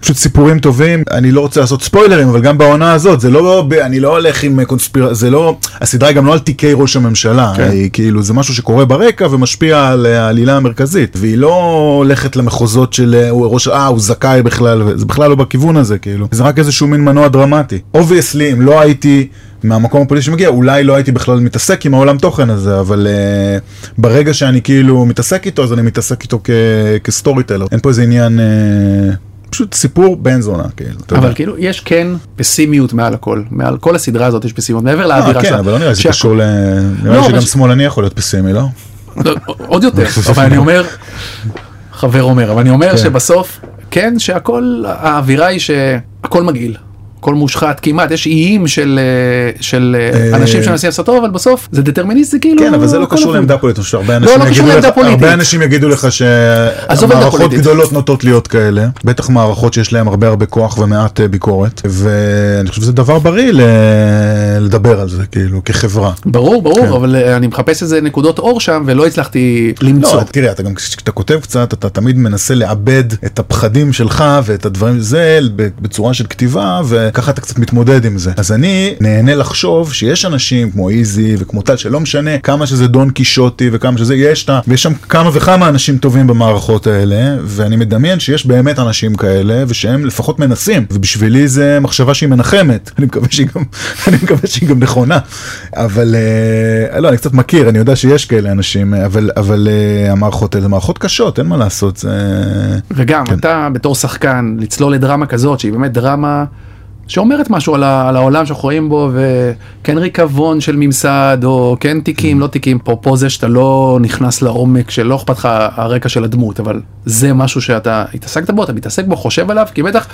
פשוט סיפורים טובים, אני לא רוצה לעשות ספוילרים, אבל גם בעונה הזאת זה לא, אני לא הולך עם קונספיר... זה לא, הסדרה היא גם לא על תיקי ראש הממשלה, כן. היא כאילו זה משהו שקורה ברקע ומשפיע על העלילה המרכזית, והיא לא הולכת למחוזות של אה, הוא ראש, אה הוא זכאי בכלל, זה בכלל לא בכיוון הזה כאילו, זה רק איזשהו מין מנוע דרמטי. obviously אם לא הייתי מהמקום הפוליטי שמגיע, אולי לא הייתי בכלל מתעסק עם העולם תוכן הזה, אבל אה, ברגע שאני כאילו מתעסק איתו, אז אני מתעסק איתו כ storyteller. אין פה איזה עניין, אה, פשוט סיפור בן זונה, כאילו, אתה יודע. אבל כאילו, יש כן פסימיות מעל הכל, מעל כל הסדרה הזאת יש פסימיות, מעבר לאווירה אה, כן, שלה. אבל לא נראה לי שזה שהכל- קשור ל... נראה לא, לי אבל שגם שמאלני יכול להיות פסימי, לא? לא, עוד יותר, אבל אני אומר, חבר אומר, אבל אני אומר כן. שבסוף, כן, שהכל, האווירה היא שהכל מגעיל. הכל מושחת כמעט, יש איים של, אה, של אה, אה, אנשים שמנסים לעשות טוב, אבל בסוף זה דטרמיניסט, זה כאילו... כן, אבל זה לא קשור. לעמדה פוליטית, שהרבה לא קשור יגידו לך. הרבה אנשים יגידו לך פוליטית. גדולות נוטות להיות כאלה, בטח מערכות שיש להן הרבה הרבה כוח ומעט ביקורת, ואני חושב שזה דבר בריא לדבר על זה, כאילו, כחברה. ברור, ברור, כן. אבל אני מחפש איזה נקודות אור שם ולא הצלחתי למצוא. לא, תראה, אתה גם כשאתה כותב קצת, אתה תמיד מנסה לעבד את הפחדים שלך ואת הדברים, זה בצורה של כתיבה, וככה אתה קצת מתמודד עם זה. אז אני נהנה לחשוב שיש אנשים כמו איזי וכמו טל, שלא משנה כמה שזה דון קישוטי וכמה שזה, יש, ויש שם כמה וכמה אנשים טובים במערכות האלה, ואני מדמיין שיש באמת אנשים כאלה, ושהם לפחות מנסים, ובשבילי זה מחשבה שהיא מנחמת. אני מקווה שהיא גם, אני מקווה שהיא גם נכונה. אבל, אה, לא, אני קצת מכיר, אני יודע שיש כאלה אנשים, אה, אבל, אבל אה, המערכות האלה, מערכות קשות, אין מה לעשות, זה... וגם כן. אתה בתור שחקן לצלול לדרמה כזאת שהיא באמת דרמה שאומרת משהו על, ה, על העולם שאנחנו חיים בו וכן ריקבון של ממסד או כן תיקים לא תיקים פה פה זה שאתה לא נכנס לעומק שלא אכפת לך הרקע של הדמות אבל זה משהו שאתה התעסקת בו אתה מתעסק בו חושב עליו כי בטח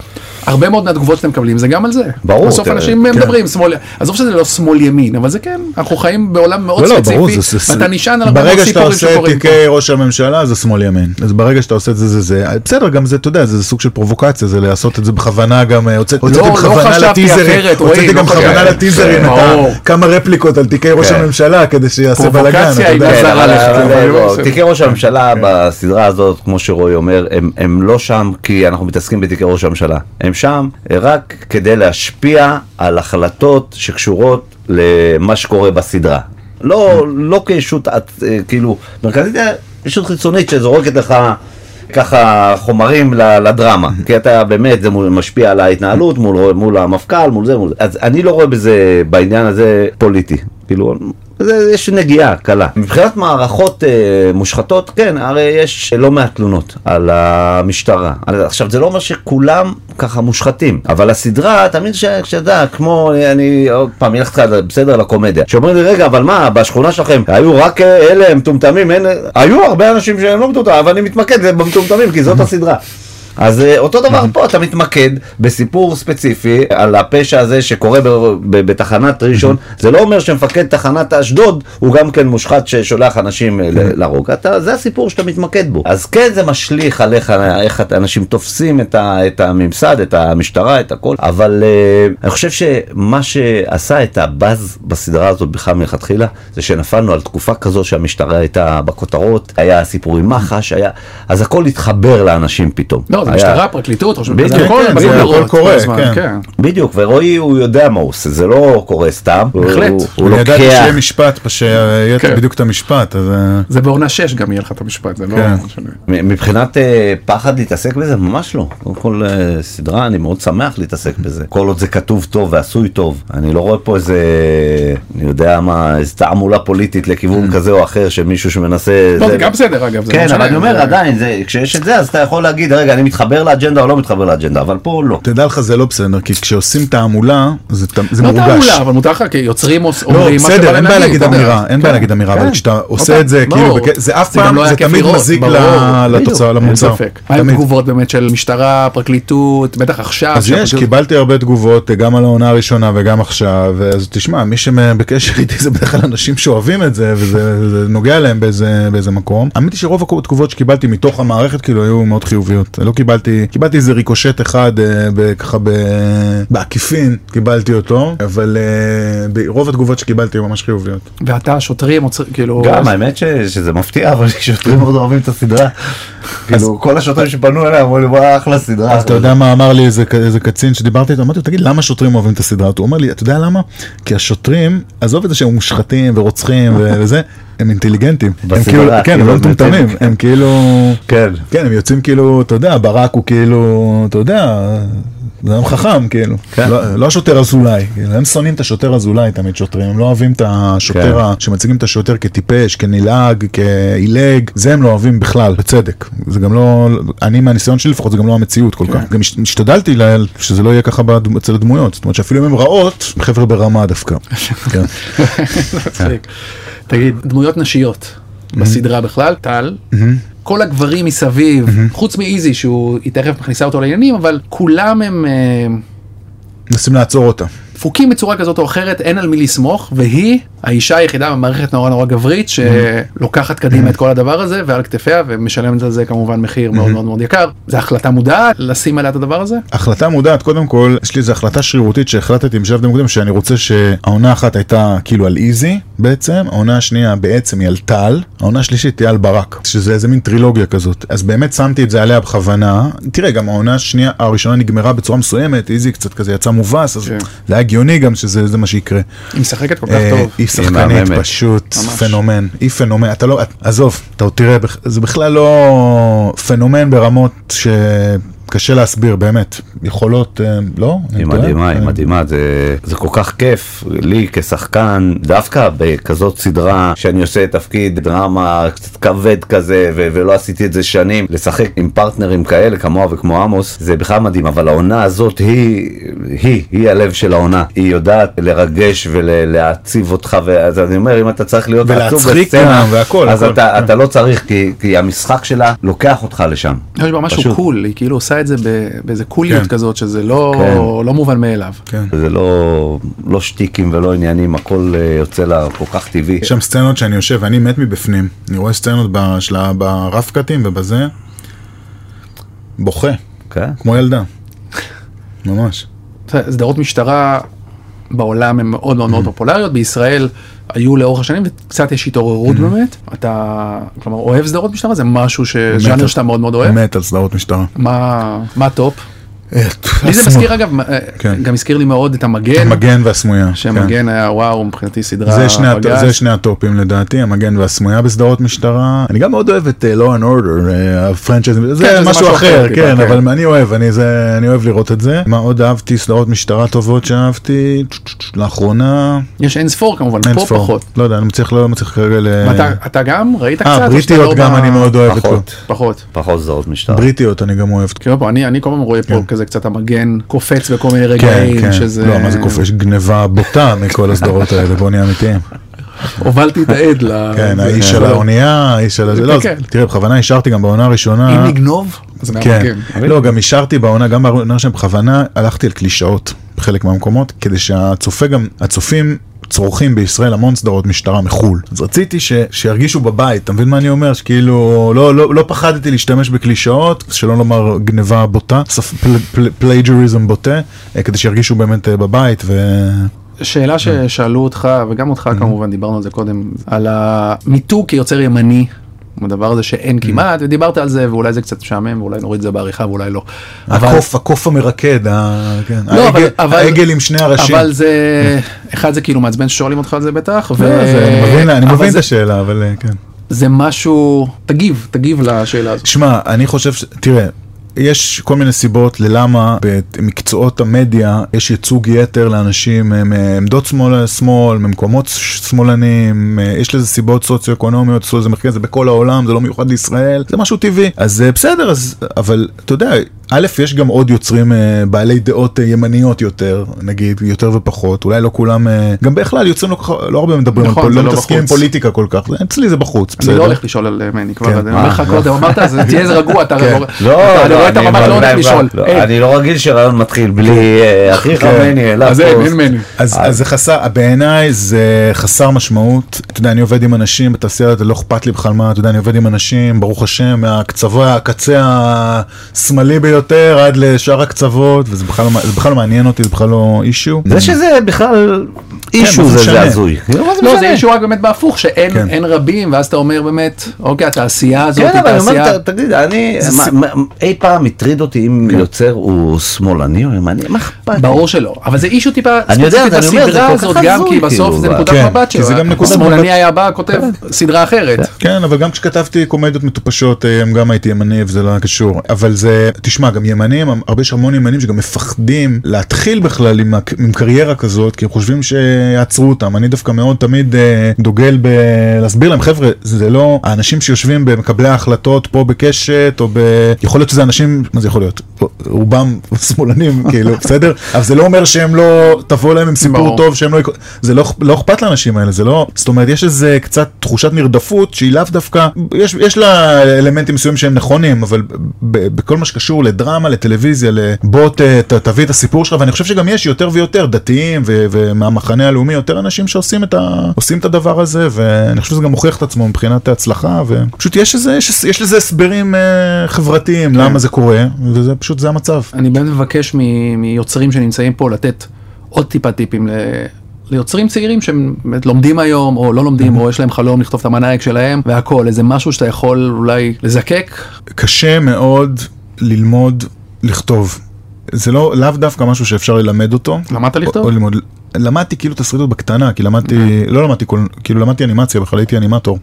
הרבה מאוד מהתגובות שאתם מקבלים זה גם על זה. ברור, בסוף אנשים כן. מדברים שמאל עזוב שזה לא שמאל ימין אבל זה כן אנחנו חיים בעולם מאוד לא, לא, ספציפי ברור, זה, ואתה נשען על הרבה מאוד ברגע שאתה סיפורים עושה את שקורים פה. תיקי ראש הממשלה זה שמאל ימין, אז ברגע שאתה עושה את זה זה זה, בסדר גם זה אתה יודע זה סוג של פרובוקציה זה לעשות את זה בכוונה גם אה, הוצאת- הוצאתי לא בכוונה חשבתי לטיזרים, אחרת, הוצאתי לא גם חשבתי. בכוונה לטיזרים ברור. כמה רפליקות על תיקי ראש כן. הממשלה כדי שיעשה בלאגן. לא כן, לא. תיקי ראש הממשלה בסדרה הזאת, כמו שרועי אומר, הם- הם לא שם כי אנחנו מתעסקים בתיקי ראש הממשלה. הם שם רק כדי להשפיע על החלטות שקשורות למה שקורה בסדרה. לא לא כישות את- אה, כאילו מרכזית, ישות חיצונית שזורקת לך ככה חומרים לדרמה, כי אתה באמת, זה משפיע על ההתנהלות מול, מול המפכ"ל, מול זה, מול זה. אז אני לא רואה בזה, בעניין הזה, פוליטי. כאילו, זה, יש נגיעה קלה. מבחינת מערכות אה, מושחתות, כן, הרי יש לא מעט תלונות על המשטרה. על- עכשיו, זה לא אומר שכולם ככה מושחתים, אבל הסדרה, תמיד ש- שאתה יודע, כמו, אני עוד פעם אלך איתך בסדר לקומדיה, שאומרים לי, רגע, אבל מה, בשכונה שלכם היו רק אה, אלה, הם מטומטמים, אין... היו הרבה אנשים שהם לא מטומטמים, אבל אני מתמקד במטומטמים, כי זאת הסדרה. אז אה, אותו דבר פה, אתה מתמקד בסיפור ספציפי על הפשע הזה שקורה בתחנת ראשון, זה לא אומר שמפקד תחנת אשדוד הוא גם כן מושחת ששולח אנשים אה, להרוג, אתה- זה הסיפור שאתה מתמקד בו. אז כן זה משליך עליך, איך אנשים תופסים את הממסד, את המשטרה, את הכל, אבל אה, אני חושב שמה שעשה את הבאז בסדרה הזאת בכלל מלכתחילה, זה שנפלנו על תקופה כזו שהמשטרה הייתה בכותרות, היה סיפור עם מח"ש, היה, אז הכל התחבר לאנשים פתאום. לא, זה היה- משטרה, פרקליטות, כן, זה בכותרות הכל קורה, כן. כן. בדיוק, ורועי הוא יודע מה הוא עושה, זה לא קורה סתם. הוא- בהחלט. הוא, הוא אני ידעתי לוקח... שיהיה משפט, שיהיה כן. בדיוק את המשפט, אז... אה, זה בעונה 6 גם יהיה לך את המשפט, זה לא כן. משנה. מבחינת אה, פחד להתעסק בזה, ממש לא. קודם כל אה, סדרה, אני מאוד שמח להתעסק בזה. כל עוד זה כתוב טוב ועשוי טוב. אני לא רואה פה איזה, אני יודע מה, איזה תעמולה פוליטית לכיוון כזה או אחר של מישהו שמנסה... לא, זה גם בסדר אגב, לא כן, משנה, אבל אני אומר זה- עדיין, כשיש את זה, אז אתה יכול להגיד, רגע, אני מתחבר לאג'נדה או לא מתחבר לאג'נדה, אבל פה לא. תדע לך זה לא בסדר, כי כשעושים תעמולה, זה זה לא מורגש. תעמולה, אבל מותר לך כיוצרים לא, אומרים מה שבא בסדר, אין בעיה להגיד. אמירה, אין בעיה כן, להגיד אמירה, כן. אבל כשאתה עושה אותה, את זה, כאילו, זה אף פעם, לא זה תמיד מזיק לתוצאה, אין למוצר. ספק. מה עם. תגובות באמת של משטרה, פרקליטות, בטח עכשיו. אז יש, קיבלתי הרבה תגובות, גם על העונה הראשונה וגם עכשיו, אז תשמע, מי שבקשר איתי זה בדרך כלל אנשים שאוהבים את זה, וזה זה נוגע להם באיזה, באיזה מקום. האמת היא שרוב התגובות שקיבלתי מתוך המערכת, כאילו, היו מאוד חיוביות. לא קיבלתי, קיבלתי איזה ריקושט אחד, אה, ככה בעקיפין, קיבלתי אותו, אבל אה, רוב התגובות שקיבלתי היו ממש חיוביות. ואתה, שוטרים, עוצר- כאילו... גם האמת ש- שזה מפתיע, אבל שוטרים מאוד אוהבים את הסדרה. כאילו, כל השוטרים שפנו אליה אמרו לי, וואי, אחלה סדרה. אז אתה יודע מה אמר לי איזה, קצין שדיברתי איתו, אמרתי לו, תגיד, למה שוטרים אוהבים את הסדרה? הוא אומר לי, אתה יודע למה? כי השוטרים, עזוב את זה שהם מושחתים ורוצחים וזה, הם אינטליגנטים. הם כאילו, כן, הם כאילו, לא מטומטמים, בצדק. הם כאילו, כן. כן, הם יוצאים כאילו, אתה יודע, ברק הוא כאילו, אתה יודע, זה עם חכם, כאילו. כן. לא, לא השוטר אזולאי, כאילו, הם שונאים את השוטר אזולאי תמיד שוטרים, הם לא אוהבים את השוטר, כן. ה- שמציגים את השוטר כטיפש, כנלעג, כעילג, זה הם לא אוהבים בכלל, בצדק. זה גם לא, אני מהניסיון שלי לפחות, זה גם לא המציאות כל כך. גם הש- השתדלתי ל- שזה לא יהיה ככה בד- אצל הדמויות, זאת אומרת שאפילו אם הן רעות, חבר'ה ברמה דווקא. כן. תגיד, דמויות נשיות בסדרה בכלל, טל, כל הגברים מסביב, חוץ מאיזי שהוא, היא תכף מכניסה אותו לעניינים, אבל כולם הם, אה, מנסים לעצור אותה. דפוקים בצורה כזאת או אחרת, אין על מי לסמוך, והיא האישה היחידה במערכת נורא נורא גברית שלוקחת קדימה את כל הדבר הזה ועל כתפיה ומשלמת על זה כמובן מחיר מאוד מאוד מאוד יקר. זו החלטה מודעת לשים עליה את הדבר הזה? החלטה מודעת, קודם כל, יש לי איזו החלטה שרירותית שהחלטתי בשלב די מוקדם שאני רוצה שהעונה אחת הייתה כאילו על איזי בעצם, העונה השנייה בעצם היא על טל, העונה השלישית תהיה על ברק, שזה איזה מין טרילוגיה כזאת. אז באמת שמתי את זה עליה בכוונה. תראה, גם העונה השנייה, הראשונה נגמרה בצורה מסוימת, איזי קצת כזה יצא מובס, אז כן. זה היה הגיוני גם שזה זה מה שיקרה. היא משחקת כל כך אה, טוב. היא שחקנית. פשוט ממש. פנומן, היא פנומן, אתה לא, עזוב, אתה תראה, זה בכלל לא פנומן ברמות שקשה להסביר, באמת, יכולות, אה, לא? היא? מדהימה, היא אה, מדהימה, זה, זה כל כך כיף לי כשחקן, דווקא בכזאת סדרה שאני עושה תפקיד דרמה קצת כבד כזה ו- ולא עשיתי את זה שנים, לשחק עם פרטנרים כאלה כמוה וכמו עמוס, זה בכלל מדהים, אבל העונה הזאת היא, היא, היא הלב של העונה, היא יודעת לרגש ולהעציב אותך, ואז אני אומר, אם אתה צריך להיות עצוב בסצנה, והכל, אז הכל. אתה, אתה לא צריך, כי, כי המשחק שלה לוקח אותך לשם. יש בה משהו. קול, היא כאילו עושה את זה ב- באיזה קוליות כן. כזאת שזה לא כן. לא מובן מאליו. כן. זה לא, לא שטיקים ולא עניינים, הכל אה, יוצא לה כל כך טבעי. יש שם סצנות שאני יושב ואני מת מבפנים, אני רואה סצנות בשלה- ברף קטים ובזה, בוכה, כן? כמו ילדה, ממש. סדרות משטרה בעולם הן מאוד מאוד מאוד פופולריות, בישראל היו לאורך השנים וקצת יש התעוררות באמת. אתה, כלומר, אוהב סדרות משטרה? זה משהו. ז'אנר שאתה מאוד מאוד אוהב? מת על סדרות משטרה. מה מה הטופ? לי זה. מזכיר אגב, אה, כן. גם הזכיר לי מאוד את המגן, המגן והסמויה. כן. שהמגן היה וואו מבחינתי סדרה זה שני, הט-. זה שני הטופים לדעתי, המגן והסמויה בסדרות משטרה. אני גם מאוד אוהב את Law and Order, אה, ה franchise, זה משהו אחר, כן, טיפה, כן. אבל אני אוהב, אני זה- אני אוהב לראות את זה. מה עוד אהבתי? סדרות משטרה טובות שאהבתי, לאחרונה, יש אין ספור כמובן, אין פה ספור. פחות. לא יודע, אני מצליח, לא מצליח כרגע ל... ואתה אתה גם ראית קצת? אה, שאתה בריטיות לא גם אני מאוד אוהב את זה. פחות, פחות. פחות סדרות משטרה. בריטיות אני גם אוהב. אני אני כל הזמן רואה פה. כזה קצת המגן קופץ בכל מיני כן, רגעים, כן. שזה... לא, מה זה קופץ? גניבה בוטה מכל הסדרות האלה, בוא נהיה אמיתיים. הובלתי את העד ל... כן, האיש של. האונייה, האיש של הזה, לא, אז כן. תראה, בכוונה אישרתי גם בעונה הראשונה. אם נגנוב, זה כן. לא, גם אישרתי בעונה, גם בעונה שם בכוונה הלכתי על קלישאות בחלק מהמקומות, כדי שהצופה גם, הצופים צורכים בישראל המון סדרות משטרה מחו"ל. אז רציתי ש, שירגישו בבית, אתה מבין מה אני אומר? שכאילו, לא, לא, לא פחדתי להשתמש בקלישאות, שלא לומר גניבה בוטה, plagiarism בוטה, אה, כדי שירגישו באמת אה, בבית, ו... שאלה ששאלו אותך, וגם אותך כמובן, דיברנו על זה קודם, על המיתוג כיוצר ימני. הדבר הזה שאין כמעט, ודיברת על זה, ואולי זה קצת משעמם, ואולי נוריד את זה בעריכה, ואולי לא. הקוף, הקוף המרקד. כן, לא, העגל, עם שני הראשים. אבל זה, אחד זה כאילו מעצבן ששואלים אותך על זה בטח. לא, זה- אני מבין, את השאלה, אבל אה, כן. זה משהו, תגיב, תגיב לשאלה הזאת. שמע, אני חושב ש... תראה, יש כל מיני סיבות ללמה במקצועות המדיה יש ייצוג יתר לאנשים אה, מעמדות שמאל, שמאל, ממקומות שמאלנים, אה, יש לזה סיבות סוציו-אקונומיות, עשו מחקר, זה בכל העולם, זה לא מיוחד לישראל, זה משהו טבעי. אז אה, בסדר, אז, אבל אתה יודע, א', יש גם עוד יוצרים אה, בעלי דעות אה, ימניות יותר, נגיד, יותר ופחות, אולי לא כולם, אה, גם בכלל יוצרים לא, לא הרבה מדברים נכון, על זה פול- לא לא מתעסקים עם. פוליטיקה כל כך, אצלי זה בחוץ, אני בסדר. לא הולך לשאול על מני כבר, כן. אני אומר לך קודם, אמרת, אז תהיה איזה רגוע, אתה כן. לא, אני רואה את המבט, לא הולך אני- לשאול. לא. אני לא רגיל שרעיון מתחיל בלי אחיך כן. מני אליו אז אין, מני. אז, זה חסר, בעיניי זה חסר משמעות. אתה יודע, אני עובד עם אנשים בתעשייה, זה לא אכפת לי בכלל מה, אתה יודע, אני עובד עם אנשים, ברוך השם, מהקצוות, הקצה השמאלי ביותר עד לשאר הקצוות, וזה לא, בכלל לא מעניין אותי, זה בכלל לא אישיו. זה שזה בכלל אישו מה זה זה הזוי. מה זה לא? זה אישו רק באמת בהפוך, שאין כן. רבים, ואז אתה אומר באמת, אוקיי, התעשייה הזאת כן, היא אבל אני תעשייה... אומר, ת- תגיד, אני, אי פעם הטריד אותי אם יוצר הוא שמאלני או ימני, מה אכפת לי? ברור שלא, אבל זה אישו טיפה אני יודע, ספציפית אני אומר, זה לסדרה כל הזאת כך גם, כי בסוף כאילו, זה נקודת כן, מבט כי זה שלו. גם נקודת מבט. השמאלני היה בא, כותב סדרה אחרת. כן, אבל גם כשכתבתי קומדיות מטופשות, אה, גם הייתי ימני וזה לא היה קשור. אבל זה, תשמע, גם ימנים, הרבה יש המון ימנים שגם מפחדים להתחיל בכלל עם קריירה כזאת, כי הם חושבים ש... יעצרו אותם. אני דווקא מאוד תמיד אה, דוגל בלהסביר להם, חבר'ה, זה לא האנשים שיושבים במקבלי ההחלטות פה בקשת, או ב... יכול להיות שזה אנשים, מה זה יכול להיות? רובם שמאלנים, כאילו, בסדר? אבל זה לא אומר שהם לא, תבוא להם עם סיפור. טוב, שהם לא... זה לא, לא אכפת לאנשים האלה, זה לא... זאת אומרת, יש איזה קצת תחושת נרדפות שהיא לאו דווקא... יש, יש לה אלמנטים מסוימים שהם נכונים, אבל בכל מה שקשור לדרמה, לטלוויזיה, לבוא ת, ת, תביא את הסיפור שלך, ואני חושב שגם יש יותר ויותר דתיים ו, ומהמחנה הלאומי, יותר אנשים שעושים את, ה, את הדבר הזה, ואני חושב שזה גם מוכיח את עצמו מבחינת ההצלחה, ופשוט יש, איזה, יש, יש לזה הסברים אה, חברתיים למה זה קורה, וזה פשוט, זה המצב. אני באמת מבקש מ- מיוצרים שנמצאים פה לתת עוד טיפה טיפים ל... ליוצרים צעירים שהם לומדים היום או לא לומדים או יש להם חלום לכתוב את המנאייק שלהם והכל איזה משהו שאתה יכול אולי לזקק קשה מאוד ללמוד לכתוב. זה לא, לאו דווקא משהו שאפשר ללמד אותו. למדת לכתוב? או, או ללמוד. למדתי כאילו תסריטות בקטנה, כי למדתי, לא למדתי, כל, כאילו למדתי אנימציה, בכלל הייתי אנימטור.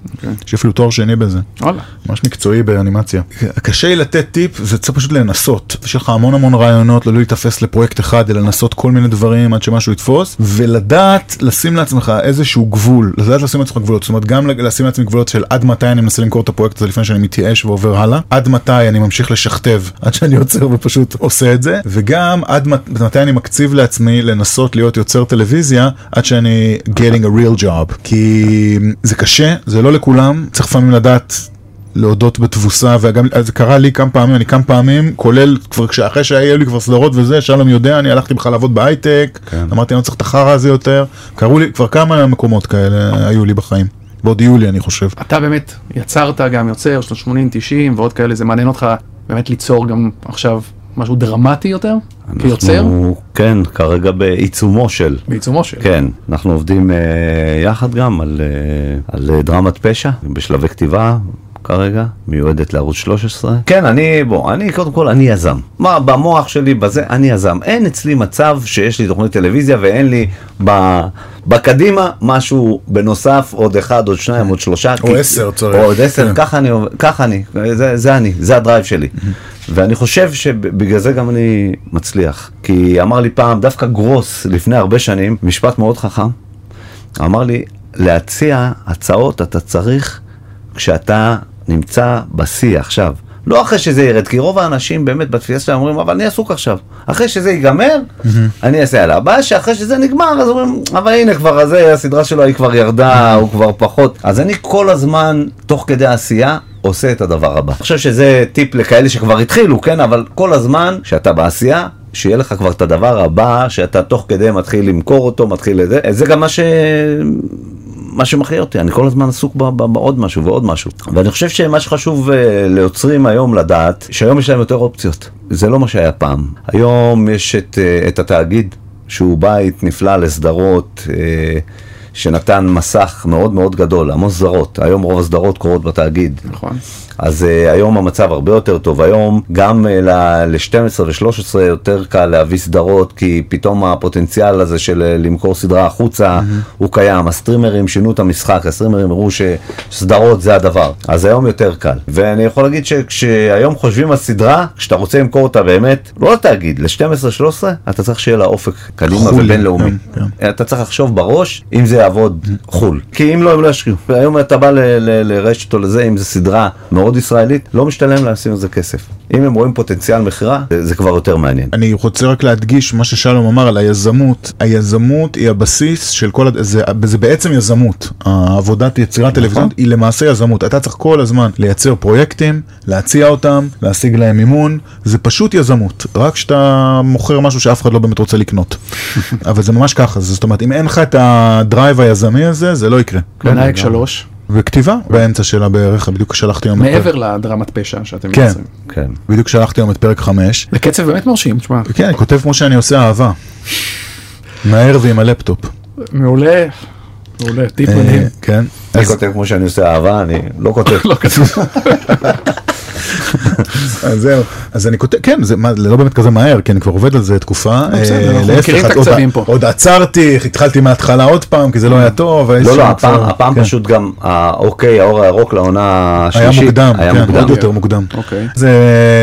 יש לי אפילו תואר שני בזה. וואלה. ממש מקצועי באנימציה. קשה לי לתת טיפ, זה צריך פשוט לנסות. יש לך המון המון רעיונות, לא להיתפס לפרויקט אחד, אלא לנסות כל מיני דברים עד שמשהו יתפוס, ולדעת לשים לעצמך איזשהו גבול, לדעת לשים לעצמך גבולות, זאת אומרת גם לשים לעצמי גבולות של עד מתי אני מנסה למכור את הפרויקט הזה לפני שאני מתייאש ועובר הלאה, עד מתי אני ממשיך לשכתב עד שאני יוצר ופשוט עושה את זה, וגם עד מת- מתי אני מקציב לעצמי לנסות להיות יוצר טלוויזיה עד שאני getting a real job, כי זה קשה, זה לא לכולם, צריך לפעמים לדעת להודות בתבוסה, וגם זה קרה לי כמה פעמים, אני כמה פעמים, כולל כבר כשאחרי שהיו לי כבר סדרות וזה, שלום יודע, אני הלכתי בכלל לעבוד בהייטק, כן. אמרתי אני לא צריך את החרא הזה יותר, קרו לי כבר כמה מקומות כאלה היו לי בחיים, ועוד יהיו לי אני חושב. אתה באמת יצרת גם יוצר שנות 80 90 ועוד כאלה זה מעניין אותך באמת ליצור גם עכשיו משהו דרמטי יותר כיוצר אנחנו, כן, כרגע בעיצומו של. בעיצומו של. כן, אנחנו עובדים אה, יחד גם על, אה, על דרמת פשע, בשלבי כתיבה כרגע, מיועדת לערוץ 13. כן, אני, בוא, אני קודם כל, אני יזם. מה, במוח שלי, בזה, אני יזם. אין אצלי מצב שיש לי תוכנית טלוויזיה ואין לי ב, בקדימה משהו בנוסף, עוד אחד, עוד שניים, עוד שלושה. או כי- עשר צריך. או עוד עשר, כן. ככה אני, ככה אני, זה, זה אני, זה הדרייב שלי. ואני חושב שבגלל זה גם אני מצליח. כי אמר לי פעם, דווקא גרוס, לפני הרבה שנים, משפט מאוד חכם, אמר לי, להציע הצעות אתה צריך כשאתה נמצא בשיא עכשיו. לא אחרי שזה ירד, כי רוב האנשים באמת בתפיסה שלהם אומרים, אבל אני עסוק עכשיו. אחרי שזה ייגמר, אני אעשה עליו. הבעיה שאחרי שזה נגמר, אז אומרים, אבל הנה כבר, הזה, הסדרה שלו היא כבר ירדה, הוא כבר פחות. אז אני כל הזמן, תוך כדי העשייה, עושה את הדבר הבא. אני חושב שזה טיפ לכאלה שכבר התחילו, כן? אבל כל הזמן שאתה בעשייה, שיהיה לך כבר את הדבר הבא, שאתה תוך כדי מתחיל למכור אותו, מתחיל לזה. זה גם מה ש... מה שמחיה אותי, אני כל הזמן עסוק בעוד משהו ועוד משהו. ואני חושב שמה שחשוב אה, ליוצרים היום לדעת, שהיום יש להם יותר אופציות. זה לא מה שהיה פעם. היום יש את, אה, את התאגיד, שהוא בית נפלא לסדרות. אה, שנתן מסך מאוד מאוד גדול, המון סדרות, היום רוב הסדרות קורות בתאגיד. נכון. אז uh, היום המצב הרבה יותר טוב, היום גם uh, ל-12 ו-13 יותר קל להביא סדרות, כי פתאום הפוטנציאל הזה של uh, למכור סדרה החוצה mm-hmm. הוא קיים, הסטרימרים שינו את המשחק, הסטרימרים הראו שסדרות זה הדבר, אז היום יותר קל. ואני יכול להגיד שכשהיום חושבים על סדרה, כשאתה רוצה למכור אותה באמת, לא לתאגיד, ל-12-13, אתה צריך שיהיה לה אופק קדימה חו"ל, ובינלאומי. כן, אתה צריך לחשוב בראש אם זה יעבוד חו"ל. כי אם לא, הם לא ישקיעו. והיום אתה בא לרשת או לזה, אם זו סדרה מאוד ישראלית, לא משתלם לשים על זה כסף. אם הם רואים פוטנציאל מכירה, זה זה כבר יותר מעניין. אני רוצה רק להדגיש מה ששלום אמר על היזמות. היזמות היא הבסיס של כל, הד- זה, זה בעצם יזמות. העבודת יצירה טלוויזיונית היא למעשה יזמות. אתה צריך כל הזמן לייצר פרויקטים, להציע אותם, להשיג להם מימון, זה פשוט יזמות. רק כשאתה מוכר משהו שאף אחד לא באמת רוצה לקנות. אבל זה ממש ככה, זאת אומרת, אם אין לך את ה drive היזמי הזה, זה לא יקרה. מנאייכ שלוש, וכתיבה באמצע שלה בערך, בדיוק שלחתי היום את פרק, מעבר לדרמת פשע שאתם כן. מייצרים. כן. בדיוק שלחתי היום את פרק 5. זה קצב באמת מרשים, תשמע, כן, אני כותב כמו שאני עושה אהבה. מהר ועם הלפטופ. מעולה, מעולה, טיפ אה, מדהים. כן. אני כותב כמו שאני עושה אהבה, אני לא כותב. לא. אז זהו, אז אני כותב, כן, זה לא באמת כזה מהר, כי אני כבר עובד על זה תקופה. בסדר, אה, להפך, עוד- עצרתי, התחלתי מההתחלה עוד פעם, כי זה לא היה טוב. לא, לא, הפעם, כן. פשוט גם, ה- אוקיי, האור הירוק לעונה היה השלישית. מוקדם, היה כן, מוקדם. עוד יותר מוקדם. אוקיי. זה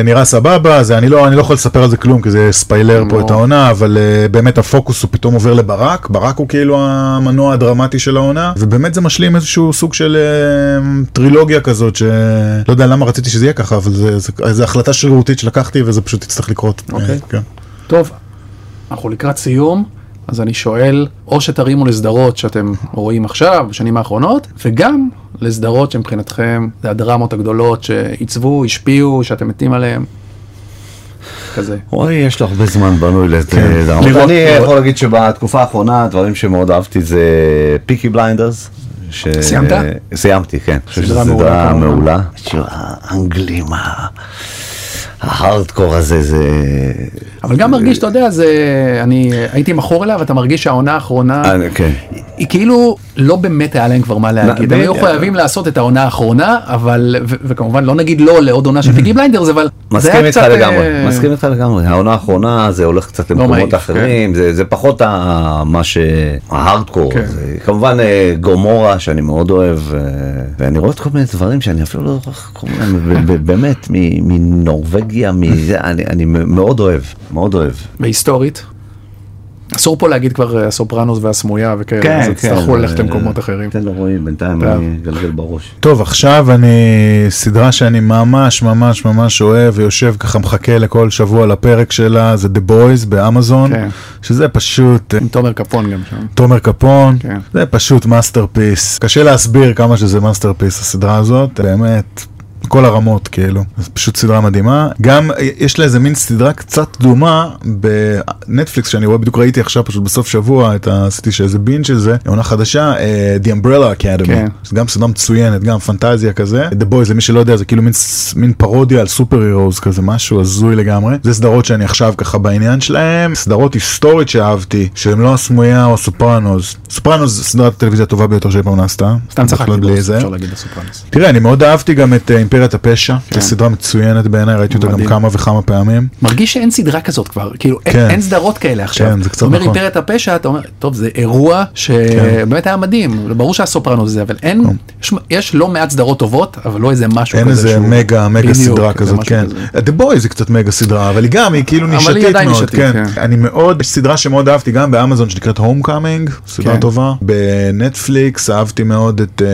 נראה סבבה, זה אני לא, אני לא יכול לספר על זה כלום, כי זה ספיילר פה לא. את העונה, אבל אה, באמת הפוקוס הוא פתאום עובר לברק, ברק הוא כאילו המנוע הדרמטי של העונה, ובאמת זה משלים איזשהו סוג של אה, טרילוגיה כזאת, שלא יודע למה רציתי שזה יהיה ככה, אבל זה, זה, זה החלטה שרירותית שלקחתי וזה פשוט יצטרך לקרות. אוקיי. אה, כן. טוב, אנחנו לקראת סיום, אז אני שואל, או שתרימו לסדרות שאתם רואים עכשיו, בשנים האחרונות, וגם לסדרות שמבחינתכם זה הדרמות הגדולות שעיצבו, השפיעו, שאתם מתים עליהן. כזה. אוי, יש לו הרבה זמן בנוי לזה. כן. אני יכול להגיד שבתקופה האחרונה, דברים שמאוד אהבתי זה Peaky Blinders. ש... סיימת? סיימתי, כן. אני חושב סדרה שזו מעולה, סדרה. מעולה. האנגלים, ההארדקור הזה, זה... אבל גם מרגיש, אתה יודע, זה, אני הייתי מכור אליה, ואתה מרגיש שהעונה האחרונה, אה, כן. היא כאילו לא באמת היה להם כבר מה להגיד. הם היו. חייבים לעשות את העונה האחרונה, אבל, וכמובן לא נגיד לא לעוד עונה של Peaky Blinders, אבל זה מסכים היה איתך קצת... לגמרי, אה, מסכים איתך לגמרי. העונה האחרונה זה הולך קצת למקומות מעיף, אחרים, זה פחות מה ש... ההארדקור. כן. כמובן אה, גומורה שאני מאוד אוהב, אה, ואני רואה את כל מיני דברים שאני אפילו לא זוכר באמת, מנורבגיה, אני מאוד אוהב, מאוד אוהב. והיסטורית. אסור פה להגיד כבר אה, הסופרנוס והסמויה וכאלה, אז תצטרכו ללכת אה, למקומות אחרים. תן לו רואים, בינתיים טוב. אני אגלגל בראש. טוב, עכשיו אני, סדרה שאני ממש ממש ממש אוהב ויושב ככה מחכה לכל שבוע לפרק שלה, זה The Boys באמזון, כן. שזה פשוט... אה, עם תומר קפון גם שם. תומר קפון, כן. זה פשוט masterpiece. קשה להסביר כמה שזה masterpiece הסדרה הזאת, באמת. כל הרמות כאילו, זה פשוט סדרה מדהימה. גם יש לה איזה מין סדרה קצת דומה בנטפליקס שאני רואה, בדיוק ראיתי עכשיו פשוט בסוף שבוע, את עשיתי שאיזה בין של זה, עונה חדשה, אה, The Umbrella Academy. כן. זה גם סדרה מצוינת, גם פנטזיה כזה. The Boys, למי שלא יודע, זה כאילו מין, מין פרודיה על super heroes כזה, משהו הזוי לגמרי. זה סדרות שאני עכשיו ככה בעניין שלהם. סדרות היסטורית שאהבתי, שהן לא הסמויה או הסופרנוס. סופרנוס זה סדרת הטלוויזיה הטובה ביותר שאי פעם נעשתה. סתם צחקתי. אפשר להגיד הסופרנוס. תראה, אני מאוד אהבתי גם את אה, אימפריית הפשע, זו סדרה מצוינת בעיניי, ראיתי אותה גם. כמה וכמה פעמים. מרגיש שאין סדרה כזאת כבר, כאילו אין- כן. אין סדרות כאלה עכשיו. כן, זה קצת אתה אומר נכון. אימפריית הפשע, אתה אומר, טוב זה אירוע שבאמת היה מדהים, ברור שהסופרנוס זה, אבל אין, יש- יש לא מעט סדרות טובות, אבל לא איזה משהו אין כזה איזה שהוא- מגה, מגה סדרה זה כזאת, כן. כזה. The Boys היא קצת מגה סדרה, אבל היא גם, היא כאילו נישתית מאוד, כן. כן. אני מאוד, סדרה שמאוד אהבתי גם באמזון שנקראת Homecoming, סדרה כן. טובה. בנטפליקס אהבתי מאוד את, אה,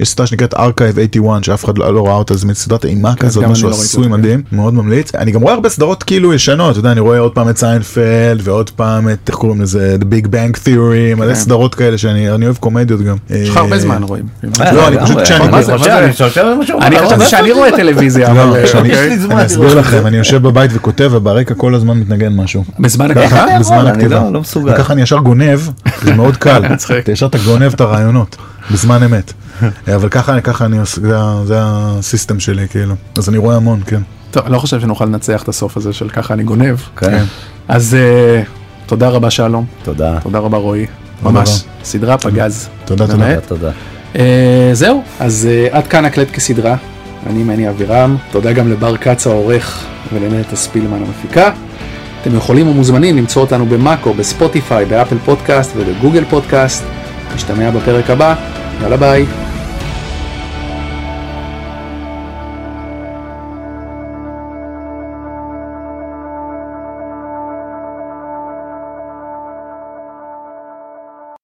יש סדרה שנקראת Archive 81 שאף אחד לא לא ראה אותה, זה מין סדרת אימה כזאת, גם אני משהו לא עשוי אותה, מדהים, מאוד ממליץ. אני גם רואה הרבה סדרות כאילו ישנות, אתה יודע, אני רואה עוד פעם את סיינפלד ועוד פעם את, איך קוראים לזה, The Big Bang Theory, מלא כן. סדרות כאלה שאני אני אוהב קומדיות גם. יש לך הרבה זמן רואים. לא, אני פשוט כשאני-? אני חושב שאני רואה טלוויזיה, לא, אבל אוקיי. אני אסביר לכם, אני יושב בבית וכותב וברקע כל הזמן מתנגן משהו. בזמן הכתיבה? בזמן אני הכתיבה. מסוגל. וככה אני ישר גונב, זה מאוד קל. אתה ישר אתה גונב את הרעיונות, בזמן אמת. אבל ככה ככה אני עושה, זה זה הסיסטם שלי כאילו. אז אני רואה המון, כן. טוב, אני לא חושב שנוכל לנצח את הסוף הזה של ככה אני גונב. כן. אז אה, תודה רבה שלום, תודה. תודה רבה רועי. תודה ממש, רבה. סדרה פגז. תודה, תודה. באמת. תודה. אה, זהו, אז אה, עד כאן הקלט כסדרה. אני מני אבירם, תודה גם לבר כץ העורך ולנטע ספילמן המפיקה. אתם יכולים ומוזמנים למצוא אותנו במאקו, בספוטיפיי, באפל פודקאסט ובגוגל פודקאסט. נשתמע בפרק הבא, יאללה ביי.